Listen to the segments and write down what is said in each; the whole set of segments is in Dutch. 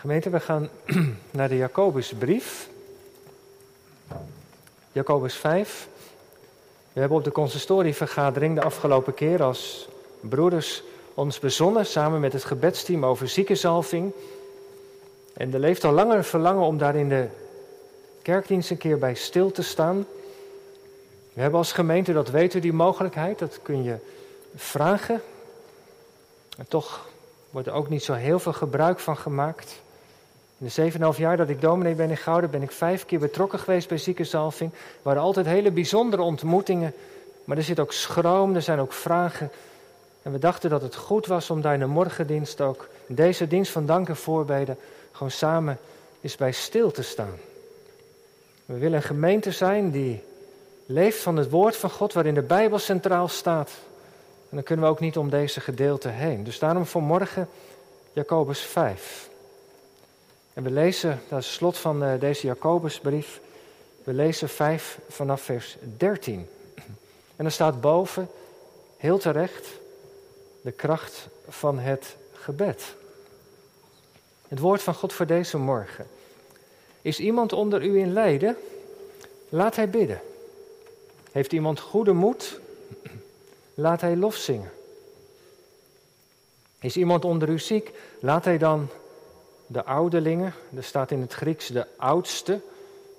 Gemeente, we gaan naar de Jacobusbrief. Jacobus 5. We hebben op de consistorievergadering de afgelopen keer als broeders ons bezonnen samen met het gebedsteam over ziekenzalving. En er leeft al langer een verlangen om daar in de kerkdienst een keer bij stil te staan. We hebben als gemeente, dat weten die mogelijkheid, dat kun je vragen. En toch wordt er ook niet zo heel veel gebruik van gemaakt. In de 7,5 jaar dat ik dominee ben in Gouden, ben ik vijf keer betrokken geweest bij ziekenzalving. Waren altijd hele bijzondere ontmoetingen, maar er zit ook schroom, er zijn ook vragen. En we dachten dat het goed was om daar in de morgendienst ook, deze dienst van dank en voorbeden, gewoon samen eens bij stil te staan. We willen een gemeente zijn die leeft van het woord van God, waarin de Bijbel centraal staat. En dan kunnen we ook niet om deze gedeelte heen. Dus daarom vanmorgen Jacobus 5. En we lezen, dat is het slot van eh, deze Jacobusbrief, we lezen 5 vanaf vers 13. En er staat boven, heel terecht, de kracht van het gebed. Het woord van God voor deze morgen. Is iemand onder u in lijden? Laat hij bidden. Heeft iemand goede moed? Laat hij lof zingen. Is iemand onder u ziek? Laat hij dan de ouderlingen, er staat in het Grieks de oudste,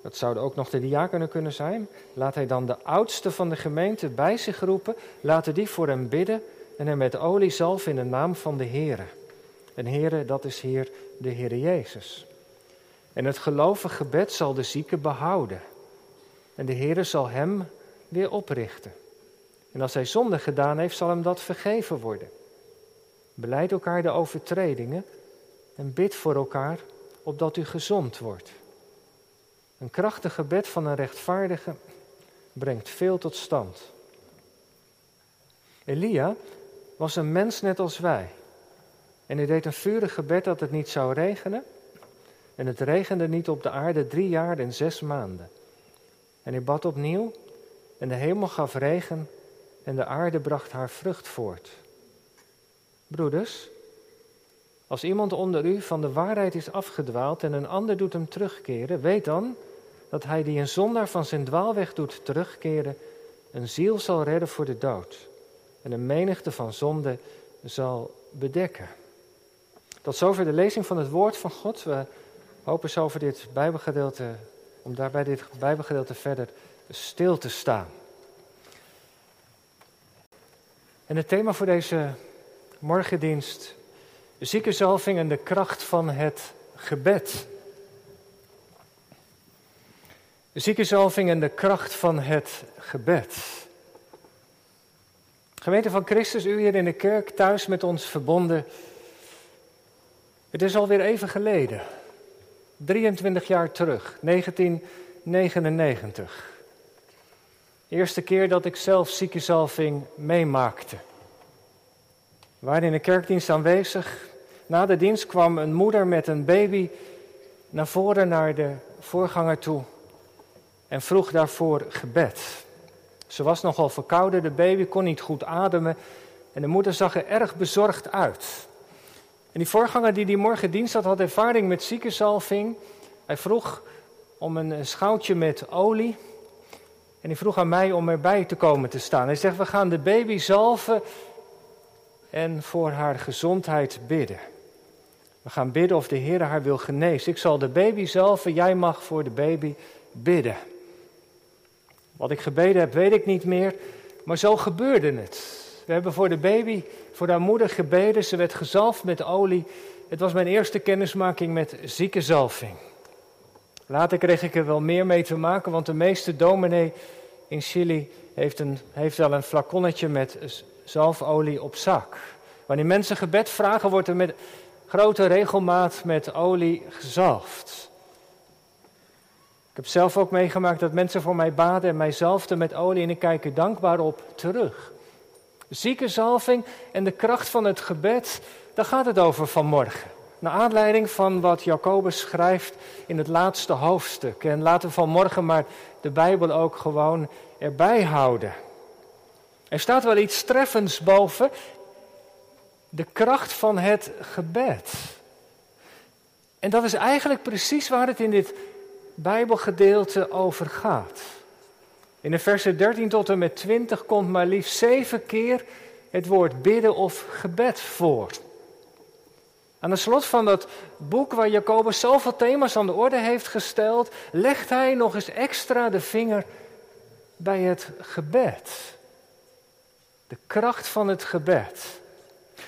dat zouden ook nog de diakenen kunnen zijn. Laat hij dan de oudste van de gemeente bij zich roepen, laten die voor hem bidden en hem met olie zalven in de naam van de Heere. En Heere, dat is hier de Heere Jezus. En het gelovige gebed zal de zieke behouden. En de Heere zal hem weer oprichten. En als hij zonde gedaan heeft, zal hem dat vergeven worden. Beleid elkaar de overtredingen en bid voor elkaar, opdat u gezond wordt. Een krachtig gebed van een rechtvaardige brengt veel tot stand. Elia was een mens net als wij. En hij deed een vurig gebed dat het niet zou regenen. En het regende niet op de aarde drie jaar en zes maanden. En hij bad opnieuw en de hemel gaf regen en de aarde bracht haar vrucht voort. Broeders, als iemand onder u van de waarheid is afgedwaald en een ander doet hem terugkeren, weet dan dat hij die een zondaar van zijn dwaalweg doet terugkeren, een ziel zal redden voor de dood en een menigte van zonde zal bedekken. Tot zover de lezing van het woord van God. We hopen zo dit Bijbelgedeelte, om daarbij dit Bijbelgedeelte verder stil te staan. En het thema voor deze morgendienst de ziekenzalving en de kracht van het gebed. De ziekenzalving en de kracht van het gebed. Gemeente van Christus, u hier in de kerk thuis met ons verbonden. Het is alweer even geleden. 23 jaar terug, 1999. eerste keer dat ik zelf ziekenzalving meemaakte. We waren in de kerkdienst aanwezig na de dienst kwam een moeder met een baby naar voren naar de voorganger toe en vroeg daarvoor gebed. Ze was nogal verkouden, de baby kon niet goed ademen en de moeder zag er erg bezorgd uit. En die voorganger die die morgen dienst had, had ervaring met ziekenzalving. Hij vroeg om een schoutje met olie en hij vroeg aan mij om erbij te komen te staan. Hij zegt, we gaan de baby zalven en voor haar gezondheid bidden. We gaan bidden of de Heer haar wil genezen. Ik zal de baby zelf jij mag voor de baby bidden. Wat ik gebeden heb, weet ik niet meer, maar zo gebeurde het. We hebben voor de baby, voor haar moeder gebeden. Ze werd gezalfd met olie. Het was mijn eerste kennismaking met ziekenzalving. Later kreeg ik er wel meer mee te maken, want de meeste dominee in Chili heeft, een, heeft wel een flaconnetje met zalfolie op zak. Wanneer mensen gebed vragen, wordt er met grote regelmaat met olie gezalfd. Ik heb zelf ook meegemaakt dat mensen voor mij baden en mij zalfden met olie en ik kijk er dankbaar op terug. Ziekenzalving en de kracht van het gebed, daar gaat het over vanmorgen. Naar aanleiding van wat Jacobus schrijft in het laatste hoofdstuk. En laten we vanmorgen maar de Bijbel ook gewoon erbij houden. Er staat wel iets treffends boven de kracht van het gebed. En dat is eigenlijk precies waar het in dit Bijbelgedeelte over gaat. In de versen 13 tot en met 20 komt maar liefst zeven keer het woord bidden of gebed voor. Aan het slot van dat boek waar Jacobus zoveel thema's aan de orde heeft gesteld, legt hij nog eens extra de vinger bij het gebed. De kracht van het gebed.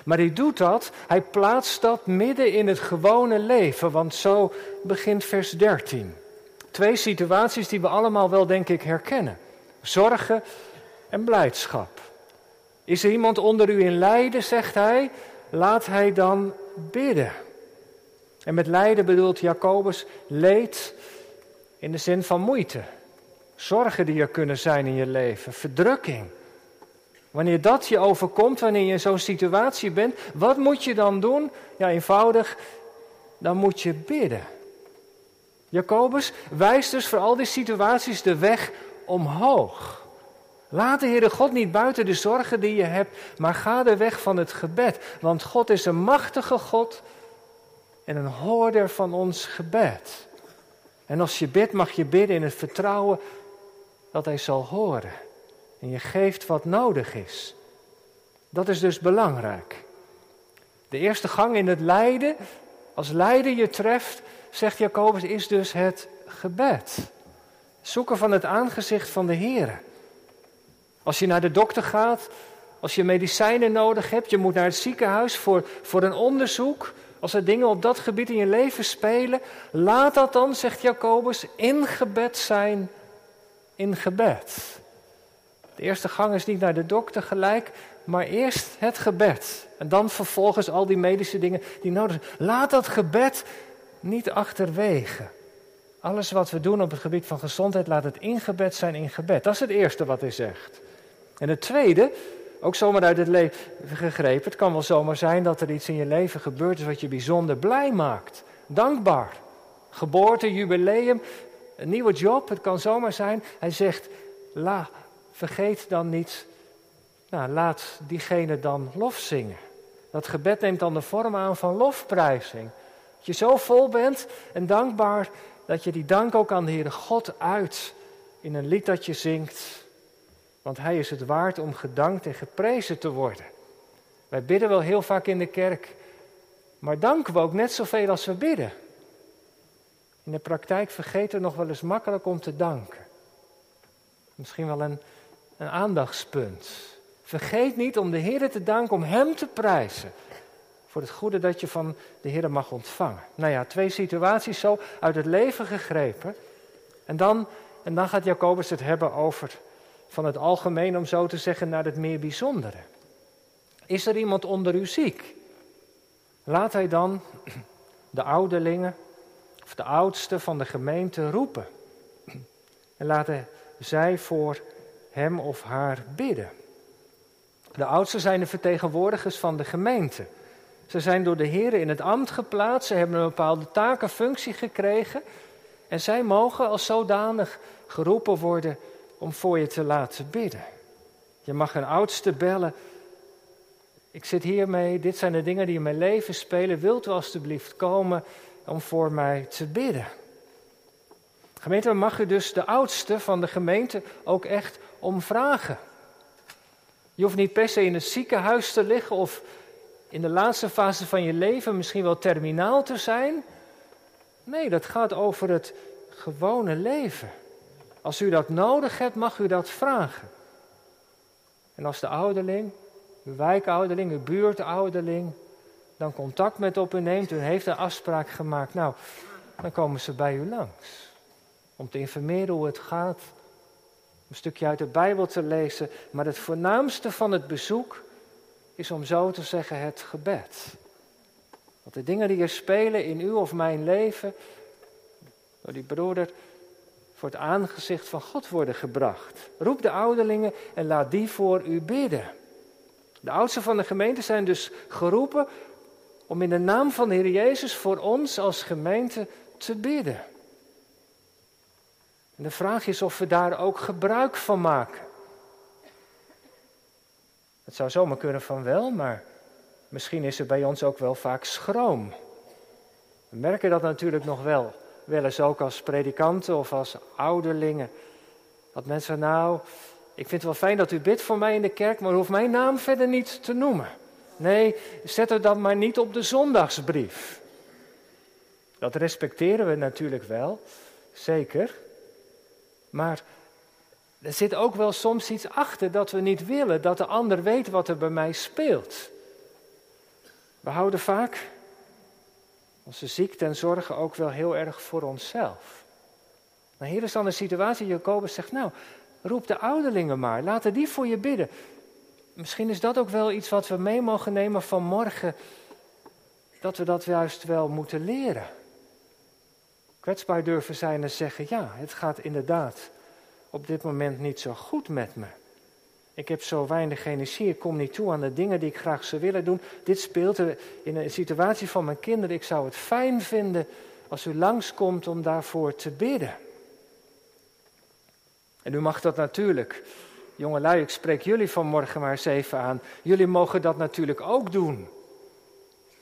Maar hij doet dat, hij plaatst dat midden in het gewone leven, want zo begint vers 13. Twee situaties die we allemaal wel, denk ik, herkennen: zorgen en blijdschap. Is er iemand onder u in lijden, zegt hij, laat hij dan bidden. En met lijden bedoelt Jacobus leed in de zin van moeite. Zorgen die er kunnen zijn in je leven, verdrukking. Wanneer dat je overkomt, wanneer je in zo'n situatie bent, wat moet je dan doen? Ja, eenvoudig, dan moet je bidden. Jacobus wijst dus voor al die situaties de weg omhoog. Laat de Heere God niet buiten de zorgen die je hebt, maar ga de weg van het gebed. Want God is een machtige God en een hoorder van ons gebed. En als je bidt, mag je bidden in het vertrouwen dat Hij zal horen. En je geeft wat nodig is. Dat is dus belangrijk. De eerste gang in het lijden, als lijden je treft, zegt Jacobus, is dus het gebed. Zoeken van het aangezicht van de Heer. Als je naar de dokter gaat, als je medicijnen nodig hebt, je moet naar het ziekenhuis voor, voor een onderzoek. Als er dingen op dat gebied in je leven spelen, laat dat dan, zegt Jacobus, in gebed zijn, in gebed. De eerste gang is niet naar de dokter gelijk, maar eerst het gebed. En dan vervolgens al die medische dingen die nodig zijn. Laat dat gebed niet achterwege. Alles wat we doen op het gebied van gezondheid, laat het in gebed zijn in gebed. Dat is het eerste wat hij zegt. En het tweede, ook zomaar uit het leven gegrepen, het kan wel zomaar zijn dat er iets in je leven gebeurd is wat je bijzonder blij maakt. Dankbaar. Geboorte, jubileum, een nieuwe job, het kan zomaar zijn. Hij zegt, la, vergeet dan niet, nou, laat diegene dan lof zingen. Dat gebed neemt dan de vorm aan van lofprijzing. Dat je zo vol bent en dankbaar dat je die dank ook aan de Heere God uit in een lied dat je zingt. Want Hij is het waard om gedankt en geprezen te worden. Wij bidden wel heel vaak in de kerk, maar danken we ook net zoveel als we bidden. In de praktijk vergeten we nog wel eens makkelijk om te danken. Misschien wel een een aandachtspunt. Vergeet niet om de Heer te danken, om Hem te prijzen. Voor het goede dat je van de Heer mag ontvangen. Nou ja, twee situaties zo uit het leven gegrepen. En dan, en dan gaat Jacobus het hebben over van het algemeen, om zo te zeggen, naar het meer bijzondere. Is er iemand onder u ziek? Laat hij dan de ouderlingen of de oudsten van de gemeente roepen. En laten zij voor hem of haar bidden. De oudsten zijn de vertegenwoordigers van de gemeente. Ze zijn door de Heer in het ambt geplaatst, ze hebben een bepaalde taak en functie gekregen. En zij mogen als zodanig geroepen worden om voor je te laten bidden. Je mag een oudste bellen. Ik zit hiermee, dit zijn de dingen die in mijn leven spelen. Wilt u alstublieft komen om voor mij te bidden? Gemeente, mag u dus de oudste van de gemeente ook echt om vragen. Je hoeft niet per se in het ziekenhuis te liggen of in de laatste fase van je leven misschien wel terminaal te zijn. Nee, dat gaat over het gewone leven. Als u dat nodig hebt, mag u dat vragen. En als de ouderling, uw wijkouderling, uw buurtouderling, dan contact met op u neemt, u heeft een afspraak gemaakt, nou, dan komen ze bij u langs. Om te informeren hoe het gaat, een stukje uit de Bijbel te lezen. Maar het voornaamste van het bezoek is om zo te zeggen het gebed. Want de dingen die er spelen in uw of mijn leven, door die broeder voor het aangezicht van God worden gebracht. Roep de ouderlingen en laat die voor u bidden. De oudsten van de gemeente zijn dus geroepen om in de naam van de Heer Jezus voor ons als gemeente te bidden. De vraag is of we daar ook gebruik van maken. Het zou zomaar kunnen van wel, maar misschien is er bij ons ook wel vaak schroom. We merken dat natuurlijk nog wel, wel eens ook als predikanten of als ouderlingen. Dat mensen, nou, ik vind het wel fijn dat u bidt voor mij in de kerk, maar u hoeft mijn naam verder niet te noemen. Nee, zet het dan maar niet op de zondagsbrief. Dat respecteren we natuurlijk wel, zeker. Maar er zit ook wel soms iets achter dat we niet willen dat de ander weet wat er bij mij speelt. We houden vaak onze ziekte en zorgen ook wel heel erg voor onszelf. Maar hier is dan een situatie, Jacobus zegt, nou, roep de ouderlingen maar, laten die voor je bidden. Misschien is dat ook wel iets wat we mee mogen nemen van morgen, dat we dat juist wel moeten leren. Kwetsbaar durven zijn en zeggen, ja, het gaat inderdaad op dit moment niet zo goed met me. Ik heb zo weinig energie, ik kom niet toe aan de dingen die ik graag zou willen doen. Dit speelt in een situatie van mijn kinderen. Ik zou het fijn vinden als u langskomt om daarvoor te bidden. En u mag dat natuurlijk, jongelui, ik spreek jullie vanmorgen maar eens even aan. Jullie mogen dat natuurlijk ook doen.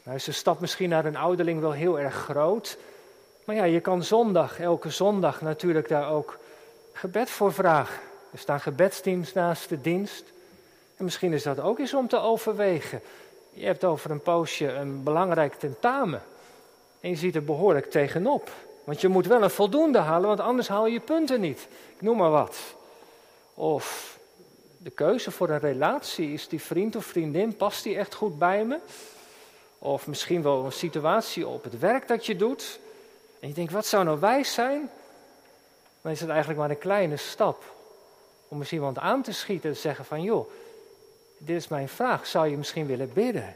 Nou is stap misschien naar een ouderling wel heel erg groot. Maar ja, je kan zondag, elke zondag natuurlijk daar ook gebed voor vragen. Er staan gebedsteams naast de dienst. En misschien is dat ook eens om te overwegen. Je hebt over een poosje een belangrijk tentamen. En je ziet er behoorlijk tegenop. Want je moet wel een voldoende halen, want anders haal je punten niet. Ik noem maar wat. Of de keuze voor een relatie. Is die vriend of vriendin, past die echt goed bij me? Of misschien wel een situatie op het werk dat je doet. En je denkt, wat zou nou wijs zijn? Dan is het eigenlijk maar een kleine stap om eens iemand aan te schieten en te zeggen van joh, dit is mijn vraag, zou je misschien willen bidden?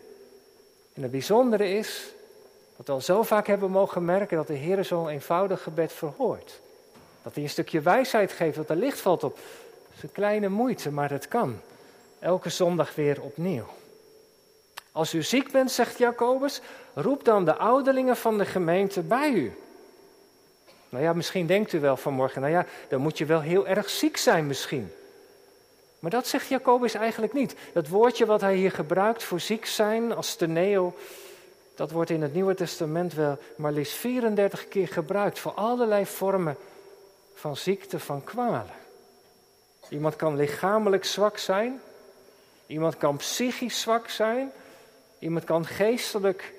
En het bijzondere is dat we al zo vaak hebben mogen merken dat de Heer zo'n eenvoudig gebed verhoort. Dat hij een stukje wijsheid geeft, dat er licht valt op. Dat is een kleine moeite, maar het kan. Elke zondag weer opnieuw. Als u ziek bent, zegt Jacobus, roep dan de ouderlingen van de gemeente bij u. Nou ja, misschien denkt u wel vanmorgen, nou ja, dan moet je wel heel erg ziek zijn misschien. Maar dat zegt Jacobus eigenlijk niet. Dat woordje wat hij hier gebruikt voor ziek zijn, als steneo, dat wordt in het Nieuwe Testament wel maar liefst 34 keer gebruikt voor allerlei vormen van ziekte, van kwalen. Iemand kan lichamelijk zwak zijn, iemand kan psychisch zwak zijn, iemand kan geestelijk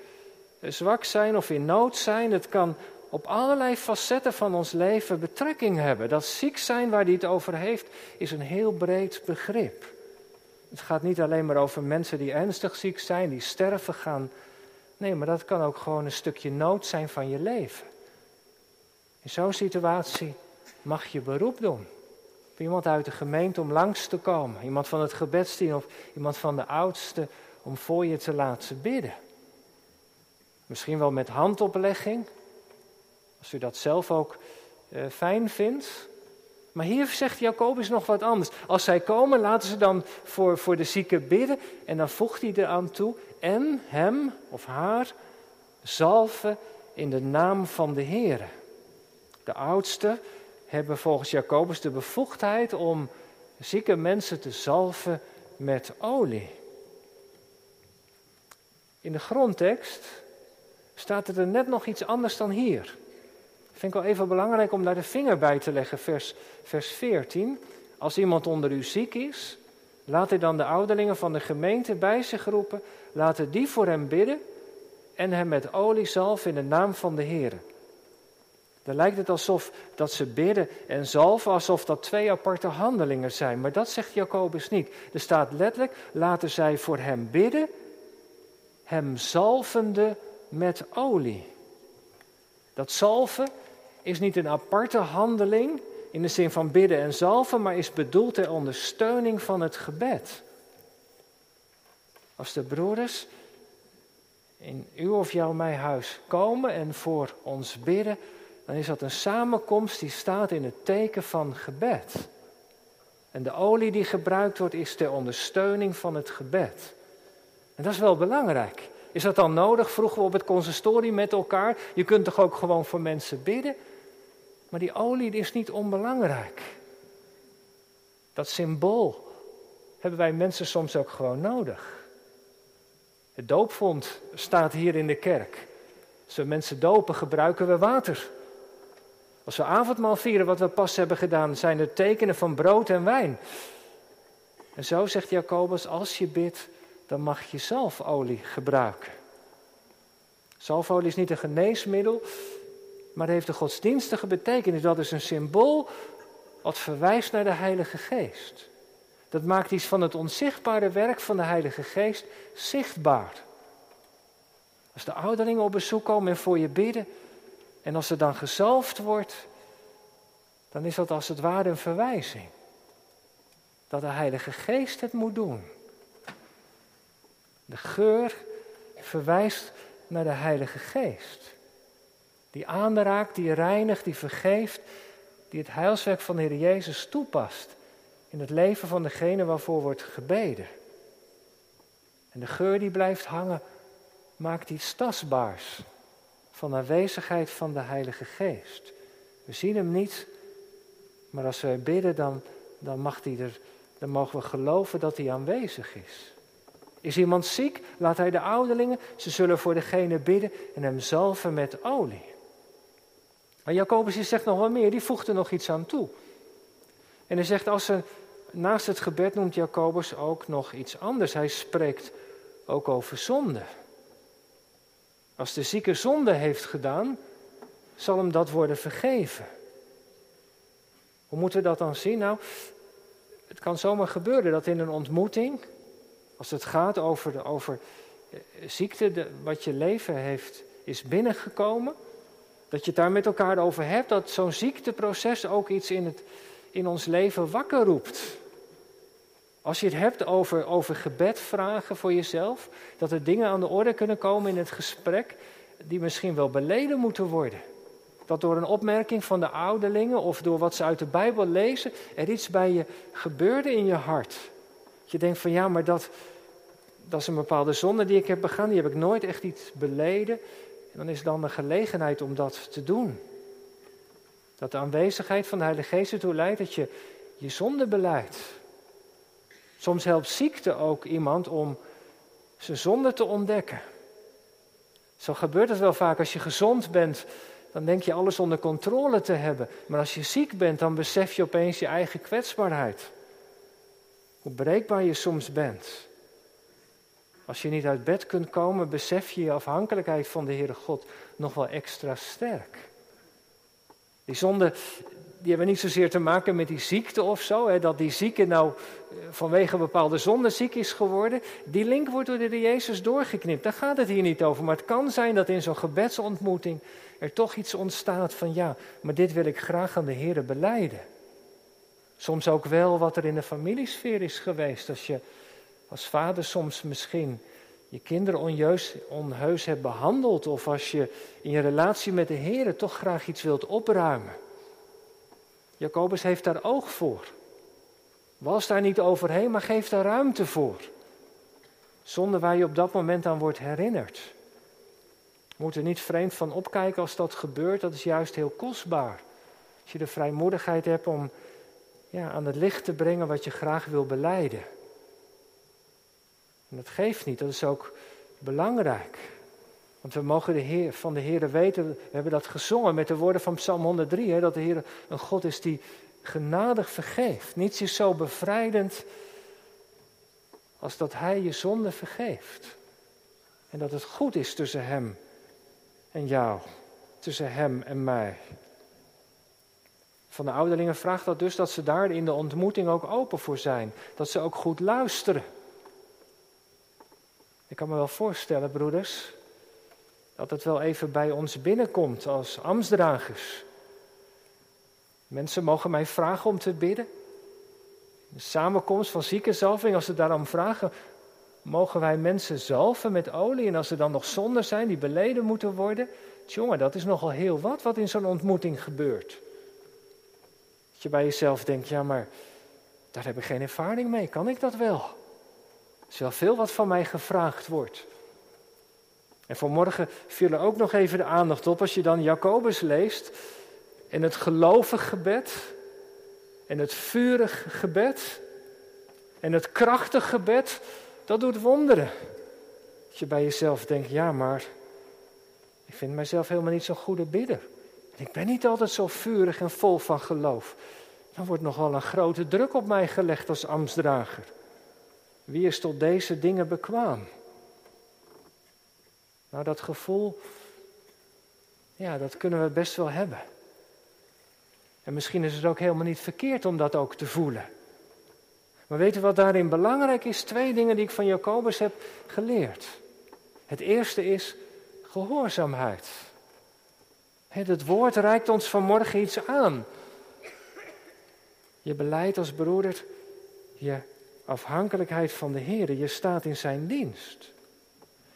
zwak zijn of in nood zijn. Het kan op allerlei facetten van ons leven betrekking hebben. Dat ziek zijn waar hij het over heeft, is een heel breed begrip. Het gaat niet alleen maar over mensen die ernstig ziek zijn, die sterven gaan. Nee, maar dat kan ook gewoon een stukje nood zijn van je leven. In zo'n situatie mag je beroep doen. Op iemand uit de gemeente om langs te komen. Iemand van het gebedsteam of iemand van de oudste om voor je te laten bidden. Misschien wel met handoplegging, als u dat zelf ook uh, fijn vindt. Maar hier zegt Jacobus nog wat anders. Als zij komen, laten ze dan voor, voor de zieke bidden. En dan voegt hij eraan toe. En hem of haar zalven in de naam van de Heer. De oudsten hebben volgens Jacobus de bevoegdheid om zieke mensen te zalven met olie. In de grondtekst staat er net nog iets anders dan hier. Vind ik wel even belangrijk om daar de vinger bij te leggen, vers, vers 14. Als iemand onder u ziek is, laat hij dan de ouderlingen van de gemeente bij zich roepen. Laten die voor hem bidden en hem met olie zalven in de naam van de Heer. Dan lijkt het alsof dat ze bidden en zalven, alsof dat twee aparte handelingen zijn. Maar dat zegt Jacobus niet. Er staat letterlijk, laten zij voor hem bidden, hem zalvende met olie. Dat zalven is niet een aparte handeling in de zin van bidden en zalven, maar is bedoeld ter ondersteuning van het gebed. Als de broeders in uw of jouw mijn huis komen en voor ons bidden, dan is dat een samenkomst die staat in het teken van gebed. En de olie die gebruikt wordt is ter ondersteuning van het gebed. En dat is wel belangrijk. Is dat dan nodig? Vroegen we op het consistorie met elkaar. Je kunt toch ook gewoon voor mensen bidden? Maar die olie is niet onbelangrijk. Dat symbool hebben wij mensen soms ook gewoon nodig. Het doopvond staat hier in de kerk. Als we mensen dopen, gebruiken we water. Als we avondmaal vieren, wat we pas hebben gedaan, zijn er tekenen van brood en wijn. En zo zegt Jacobus, als je bidt, dan mag je zalfolie gebruiken. Zalfolie is niet een geneesmiddel, maar heeft een godsdienstige betekenis. Dat is een symbool wat verwijst naar de Heilige Geest. Dat maakt iets van het onzichtbare werk van de Heilige Geest zichtbaar. Als de ouderlingen op bezoek komen en voor je bidden, en als er dan gezalfd wordt, dan is dat als het ware een verwijzing. Dat de Heilige Geest het moet doen. De geur verwijst naar de Heilige Geest. Die aanraakt, die reinigt, die vergeeft, die het heilswerk van de Heer Jezus toepast in het leven van degene waarvoor wordt gebeden. En de geur die blijft hangen, maakt iets tastbaars van de aanwezigheid van de Heilige Geest. We zien hem niet, maar als wij bidden, dan, dan, hij er, dan mogen we geloven dat hij aanwezig is. Is iemand ziek? Laat hij de ouderlingen, ze zullen voor degene bidden en hem zalven met olie. Maar Jacobus zegt nog wel meer, die voegt er nog iets aan toe. En hij zegt, als ze, naast het gebed noemt Jacobus ook nog iets anders. Hij spreekt ook over zonde. Als de zieke zonde heeft gedaan, zal hem dat worden vergeven. Hoe moeten we dat dan zien? Nou, het kan zomaar gebeuren dat in een ontmoeting, als het gaat over, over eh, ziekte, wat je leven heeft, is binnengekomen, dat je het daar met elkaar over hebt, dat zo'n ziekteproces ook iets in, het, in ons leven wakker roept. Als je het hebt over, over gebed vragen voor jezelf, dat er dingen aan de orde kunnen komen in het gesprek die misschien wel beleden moeten worden. Dat door een opmerking van de ouderlingen of door wat ze uit de Bijbel lezen, er iets bij je gebeurde in je hart. Je denkt van ja, maar dat, dat is een bepaalde zonde die ik heb begaan, die heb ik nooit echt iets beleden. En dan is dan de gelegenheid om dat te doen. Dat de aanwezigheid van de Heilige Geest ertoe leidt dat je je zonde beleidt. Soms helpt ziekte ook iemand om zijn zonde te ontdekken. Zo gebeurt het wel vaak. Als je gezond bent, dan denk je alles onder controle te hebben. Maar als je ziek bent, dan besef je opeens je eigen kwetsbaarheid. Hoe breekbaar je soms bent. Als je niet uit bed kunt komen, besef je je afhankelijkheid van de Heere God nog wel extra sterk. Die zonde die hebben niet zozeer te maken met die ziekte of zo, hè, dat die zieke nou eh, vanwege een bepaalde zonde ziek is geworden. Die link wordt door de Jezus doorgeknipt. Daar gaat het hier niet over. Maar het kan zijn dat in zo'n gebedsontmoeting er toch iets ontstaat van ja, maar dit wil ik graag aan de Heer beleiden. Soms ook wel wat er in de familiesfeer is geweest. Als je als vader soms misschien je kinderen onheus hebt behandeld. Of als je in je relatie met de Heer toch graag iets wilt opruimen. Jacobus heeft daar oog voor. Was daar niet overheen, maar geef daar ruimte voor. Zonder waar je op dat moment aan wordt herinnerd. We moeten er niet vreemd van opkijken als dat gebeurt, dat is juist heel kostbaar. Als je de vrijmoedigheid hebt om ja, aan het licht te brengen wat je graag wil beleiden. En dat geeft niet, dat is ook belangrijk. Want we mogen de Heer, van de Heer weten, we hebben dat gezongen met de woorden van Psalm 103, hè, dat de Heer een God is die genadig vergeeft. Niets is zo bevrijdend als dat Hij je zonde vergeeft. En dat het goed is tussen Hem en jou, tussen Hem en mij. Van de ouderlingen vraagt dat dus dat ze daar in de ontmoeting ook open voor zijn. Dat ze ook goed luisteren. Ik kan me wel voorstellen, broeders, dat het wel even bij ons binnenkomt als ambtsdragers. Mensen mogen mij vragen om te bidden. De samenkomst van ziekenzalving, als ze daarom vragen, mogen wij mensen zalven met olie. En als er dan nog zonden zijn die beleden moeten worden. Jongen, dat is nogal heel wat wat in zo'n ontmoeting gebeurt. Dat je bij jezelf denkt, ja maar daar heb ik geen ervaring mee, kan ik dat wel? Er is wel veel wat van mij gevraagd wordt. En vanmorgen viel er ook nog even de aandacht op als je dan Jacobus leest. En het gelovig gebed. En het vurig gebed. En het krachtig gebed. Dat doet wonderen. Dat je bij jezelf denkt, ja maar Ik vind mijzelf helemaal niet zo'n goede bidder. Ik ben niet altijd zo vurig en vol van geloof. Dan wordt nogal een grote druk op mij gelegd als ambtsdrager. Wie is tot deze dingen bekwaam? Nou, dat gevoel, ja, dat kunnen we best wel hebben. En misschien is het ook helemaal niet verkeerd om dat ook te voelen. Maar weet u wat daarin belangrijk is? Twee dingen die ik van Jacobus heb geleerd. Het eerste is gehoorzaamheid. Het woord reikt ons vanmorgen iets aan. Je beleidt als broeder je afhankelijkheid van de Heer. Je staat in zijn dienst.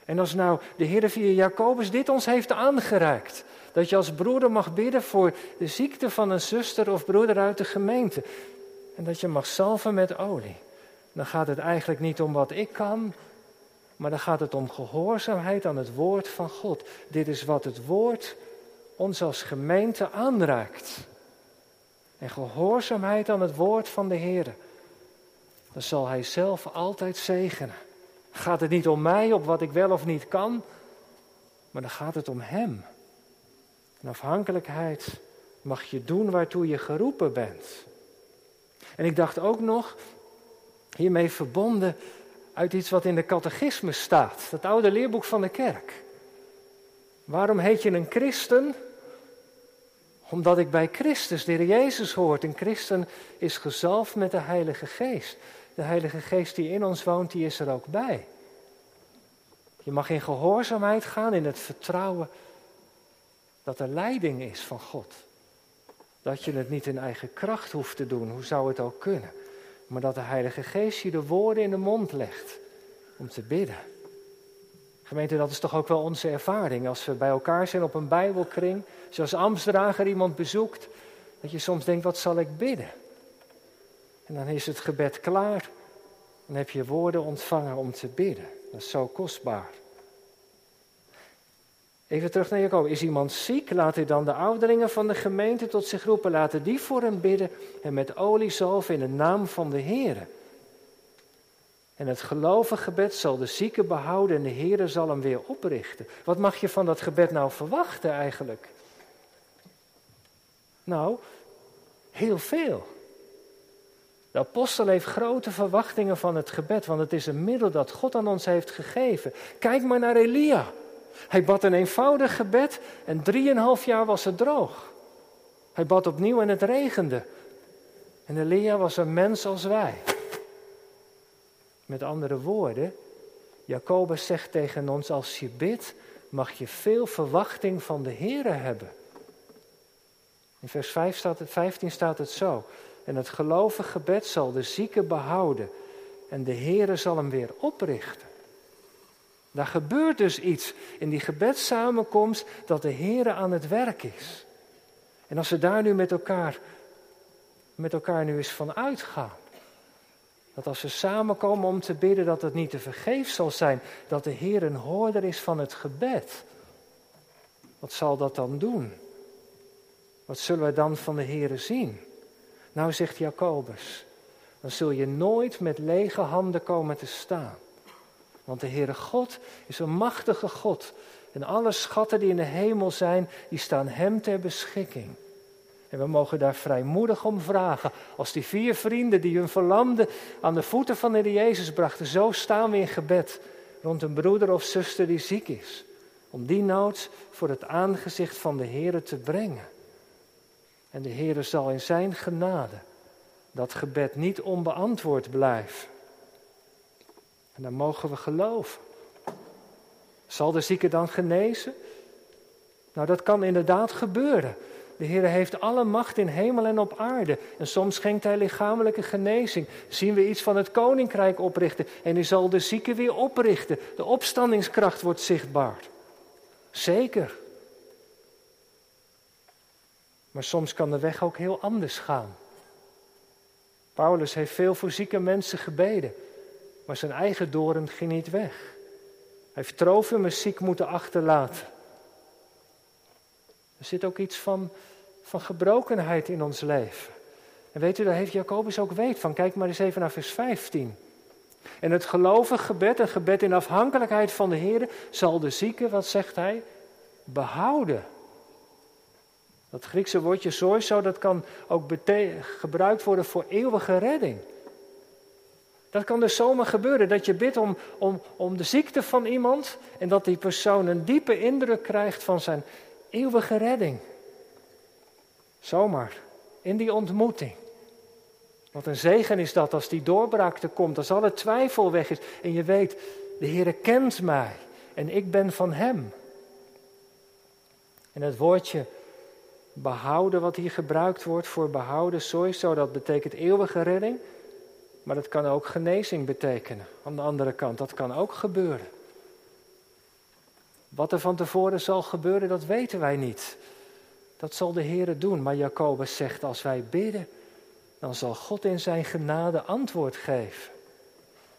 En als nou de Heer via Jacobus dit ons heeft aangereikt, dat je als broeder mag bidden voor de ziekte van een zuster of broeder uit de gemeente, en dat je mag salven met olie, dan gaat het eigenlijk niet om wat ik kan, maar dan gaat het om gehoorzaamheid aan het woord van God. Dit is wat het woord ons als gemeente aanraakt. En gehoorzaamheid aan het woord van de Heer. Dan zal Hij zelf altijd zegenen. Gaat het niet om mij, op wat ik wel of niet kan, maar dan gaat het om Hem. En afhankelijkheid mag je doen waartoe je geroepen bent. En ik dacht ook nog, hiermee verbonden uit iets wat in de catechismus staat, het oude leerboek van de kerk. Waarom heet je een christen? Omdat ik bij Christus, de Heer Jezus, hoort. Een christen is gezalfd met de Heilige Geest. De Heilige Geest die in ons woont, die is er ook bij. Je mag in gehoorzaamheid gaan, in het vertrouwen dat er leiding is van God. Dat je het niet in eigen kracht hoeft te doen, hoe zou het ook kunnen? Maar dat de Heilige Geest je de woorden in de mond legt om te bidden. Gemeente, dat is toch ook wel onze ervaring. Als we bij elkaar zijn op een Bijbelkring, zoals Amstdrager iemand bezoekt, dat je soms denkt, wat zal ik bidden? En dan is het gebed klaar. Dan heb je woorden ontvangen om te bidden. Dat is zo kostbaar. Even terug naar Jacob. Is iemand ziek? Laat hij dan de ouderlingen van de gemeente tot zich roepen. Laten die voor hem bidden en met olie zalven in de naam van de Heer. En het gelovige gebed zal de zieke behouden en de Heer zal hem weer oprichten. Wat mag je van dat gebed nou verwachten eigenlijk? Nou, heel veel. De apostel heeft grote verwachtingen van het gebed, want het is een middel dat God aan ons heeft gegeven. Kijk maar naar Elia. Hij bad een eenvoudig gebed en drieënhalf jaar was het droog. Hij bad opnieuw en het regende. En Elia was een mens als wij. Met andere woorden, Jacobus zegt tegen ons: als je bidt, mag je veel verwachting van de Heer hebben. In vers 5 staat het, 15 staat het zo. En het gelovige gebed zal de zieke behouden. En de Heere zal hem weer oprichten. Daar gebeurt dus iets in die gebedssamenkomst dat de Heere aan het werk is. En als we daar nu met elkaar, met elkaar nu eens van uitgaan. Dat als we samenkomen om te bidden, dat het niet te vergeef zal zijn. Dat de Heer een hoorder is van het gebed. Wat zal dat dan doen? Wat zullen we dan van de Heere zien? Nou, zegt Jacobus, dan zul je nooit met lege handen komen te staan. Want de Heere God is een machtige God. En alle schatten die in de hemel zijn, die staan Hem ter beschikking. En we mogen daar vrijmoedig om vragen. Als die vier vrienden die hun verlamde aan de voeten van de Heer Jezus brachten, zo staan we in gebed rond een broeder of zuster die ziek is. Om die nood voor het aangezicht van de Heer te brengen. En de Heer zal in zijn genade dat gebed niet onbeantwoord blijven. En dan mogen we geloven. Zal de zieke dan genezen? Nou, dat kan inderdaad gebeuren. De Heer heeft alle macht in hemel en op aarde. En soms schenkt Hij lichamelijke genezing. Zien we iets van het koninkrijk oprichten. En Hij zal de zieke weer oprichten. De opstandingskracht wordt zichtbaar. Zeker. Maar soms kan de weg ook heel anders gaan. Paulus heeft veel voor zieke mensen gebeden, maar zijn eigen doren ging niet weg. Hij heeft Trofimus ziek moeten achterlaten. Er zit ook iets van, van gebrokenheid in ons leven. En weet u, daar heeft Jacobus ook weet van. Kijk maar eens even naar vers 15. En het gelovig gebed, een gebed in afhankelijkheid van de Heer, zal de zieke, wat zegt hij, behouden. Dat Griekse woordje soiso, dat kan ook gebruikt worden voor eeuwige redding. Dat kan dus zomaar gebeuren, dat je bidt om, om, om de ziekte van iemand en dat die persoon een diepe indruk krijgt van zijn eeuwige redding. Zomaar, in die ontmoeting. Wat een zegen is dat als die doorbraak er komt, als alle twijfel weg is en je weet, de Heer kent mij en ik ben van Hem. En het woordje behouden wat hier gebruikt wordt voor behouden, sowieso, dat betekent eeuwige redding. Maar dat kan ook genezing betekenen. Aan de andere kant, dat kan ook gebeuren. Wat er van tevoren zal gebeuren, dat weten wij niet. Dat zal de Heer doen. Maar Jacobus zegt, als wij bidden, dan zal God in zijn genade antwoord geven.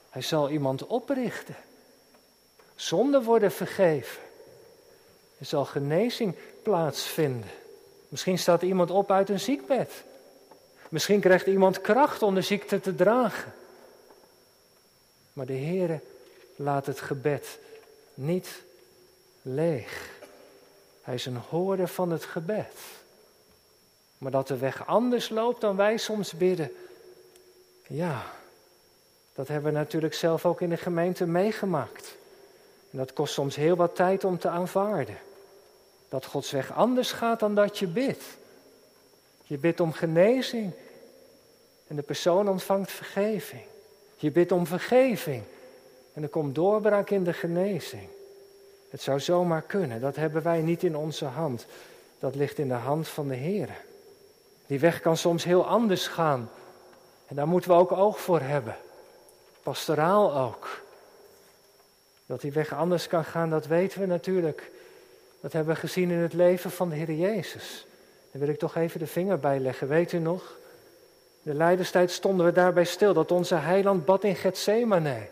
Hij zal iemand oprichten. Zonden worden vergeven. Er zal genezing plaatsvinden. Misschien staat iemand op uit een ziekbed. Misschien krijgt iemand kracht om de ziekte te dragen. Maar de Heere laat het gebed niet leeg. Hij is een hoorder van het gebed. Maar dat de weg anders loopt dan wij soms bidden. Ja, dat hebben we natuurlijk zelf ook in de gemeente meegemaakt. En dat kost soms heel wat tijd om te aanvaarden. Dat Gods weg anders gaat dan dat je bidt. Je bidt om genezing en de persoon ontvangt vergeving. Je bidt om vergeving en er komt doorbraak in de genezing. Het zou zomaar kunnen, dat hebben wij niet in onze hand. Dat ligt in de hand van de Heer. Die weg kan soms heel anders gaan. En daar moeten we ook oog voor hebben. Pastoraal ook. Dat die weg anders kan gaan, dat weten we natuurlijk. Dat hebben we gezien in het leven van de Heer Jezus. Daar wil ik toch even de vinger bij leggen. Weet u nog? De leiderstijd stonden we daarbij stil dat onze heiland bad in Gethsemane.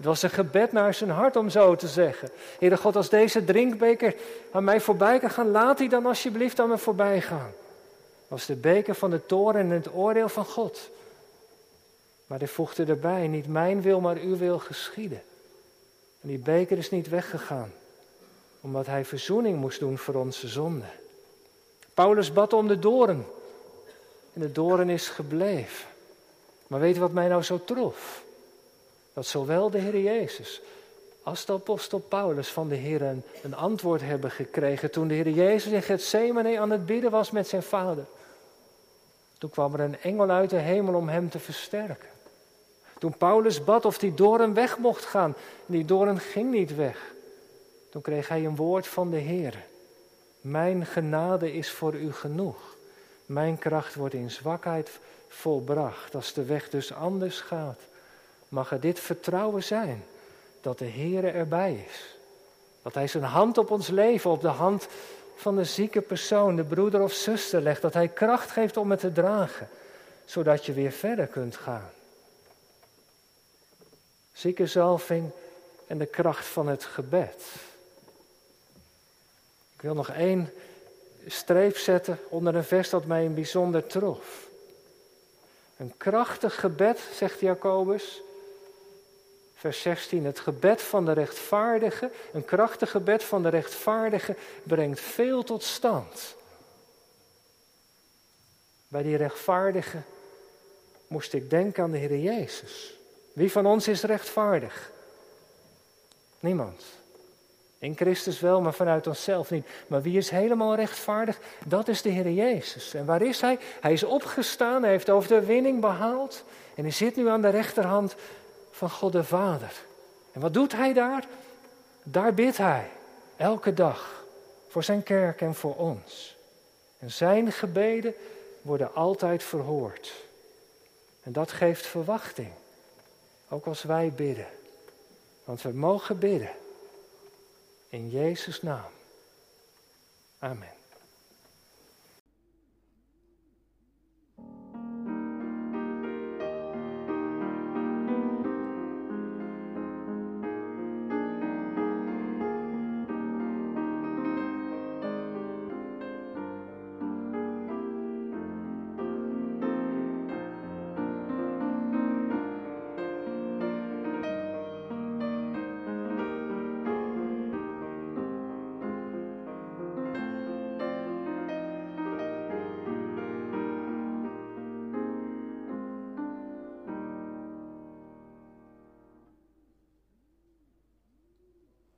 Het was een gebed naar zijn hart om zo te zeggen. Heere God, als deze drinkbeker aan mij voorbij kan gaan, laat die dan alsjeblieft aan me voorbij gaan. Was de beker van de toren en het oordeel van God. Maar hij voegde erbij, niet mijn wil, maar uw wil geschieden. En die beker is niet weggegaan, omdat hij verzoening moest doen voor onze zonde. Paulus bad om de doren. En de doren is gebleven. Maar weet je wat mij nou zo trof? Dat zowel de Heer Jezus als de apostel Paulus van de Heer een, antwoord hebben gekregen toen de Heer Jezus in Gethsemane aan het bidden was met zijn vader. Toen kwam er een engel uit de hemel om hem te versterken. Toen Paulus bad of die doorn weg mocht gaan, die doorn ging niet weg. Toen kreeg hij een woord van de Heer. Mijn genade is voor u genoeg. Mijn kracht wordt in zwakheid volbracht. Als de weg dus anders gaat, mag er dit vertrouwen zijn dat de Heer erbij is. Dat Hij zijn hand op ons leven, op de hand van de zieke persoon, de broeder of zuster legt. Dat Hij kracht geeft om het te dragen, zodat je weer verder kunt gaan. Ziekenzalving en de kracht van het gebed. Ik wil nog één streep zetten onder een vers dat mij een bijzonder trof. Een krachtig gebed, zegt Jacobus. Vers 16, het gebed van de rechtvaardige, een krachtig gebed van de rechtvaardige brengt veel tot stand. Bij die rechtvaardige moest ik denken aan de Heer Jezus. Wie van ons is rechtvaardig? Niemand. In Christus wel, maar vanuit onszelf niet. Maar wie is helemaal rechtvaardig? Dat is de Heer Jezus. En waar is Hij? Hij is opgestaan, hij heeft over de winning behaald. En hij zit nu aan de rechterhand van God de Vader. En wat doet Hij daar? Daar bidt Hij, elke dag, voor Zijn kerk en voor ons. En Zijn gebeden worden altijd verhoord. En dat geeft verwachting, ook als wij bidden. Want we mogen bidden in Jezus' naam. Amen.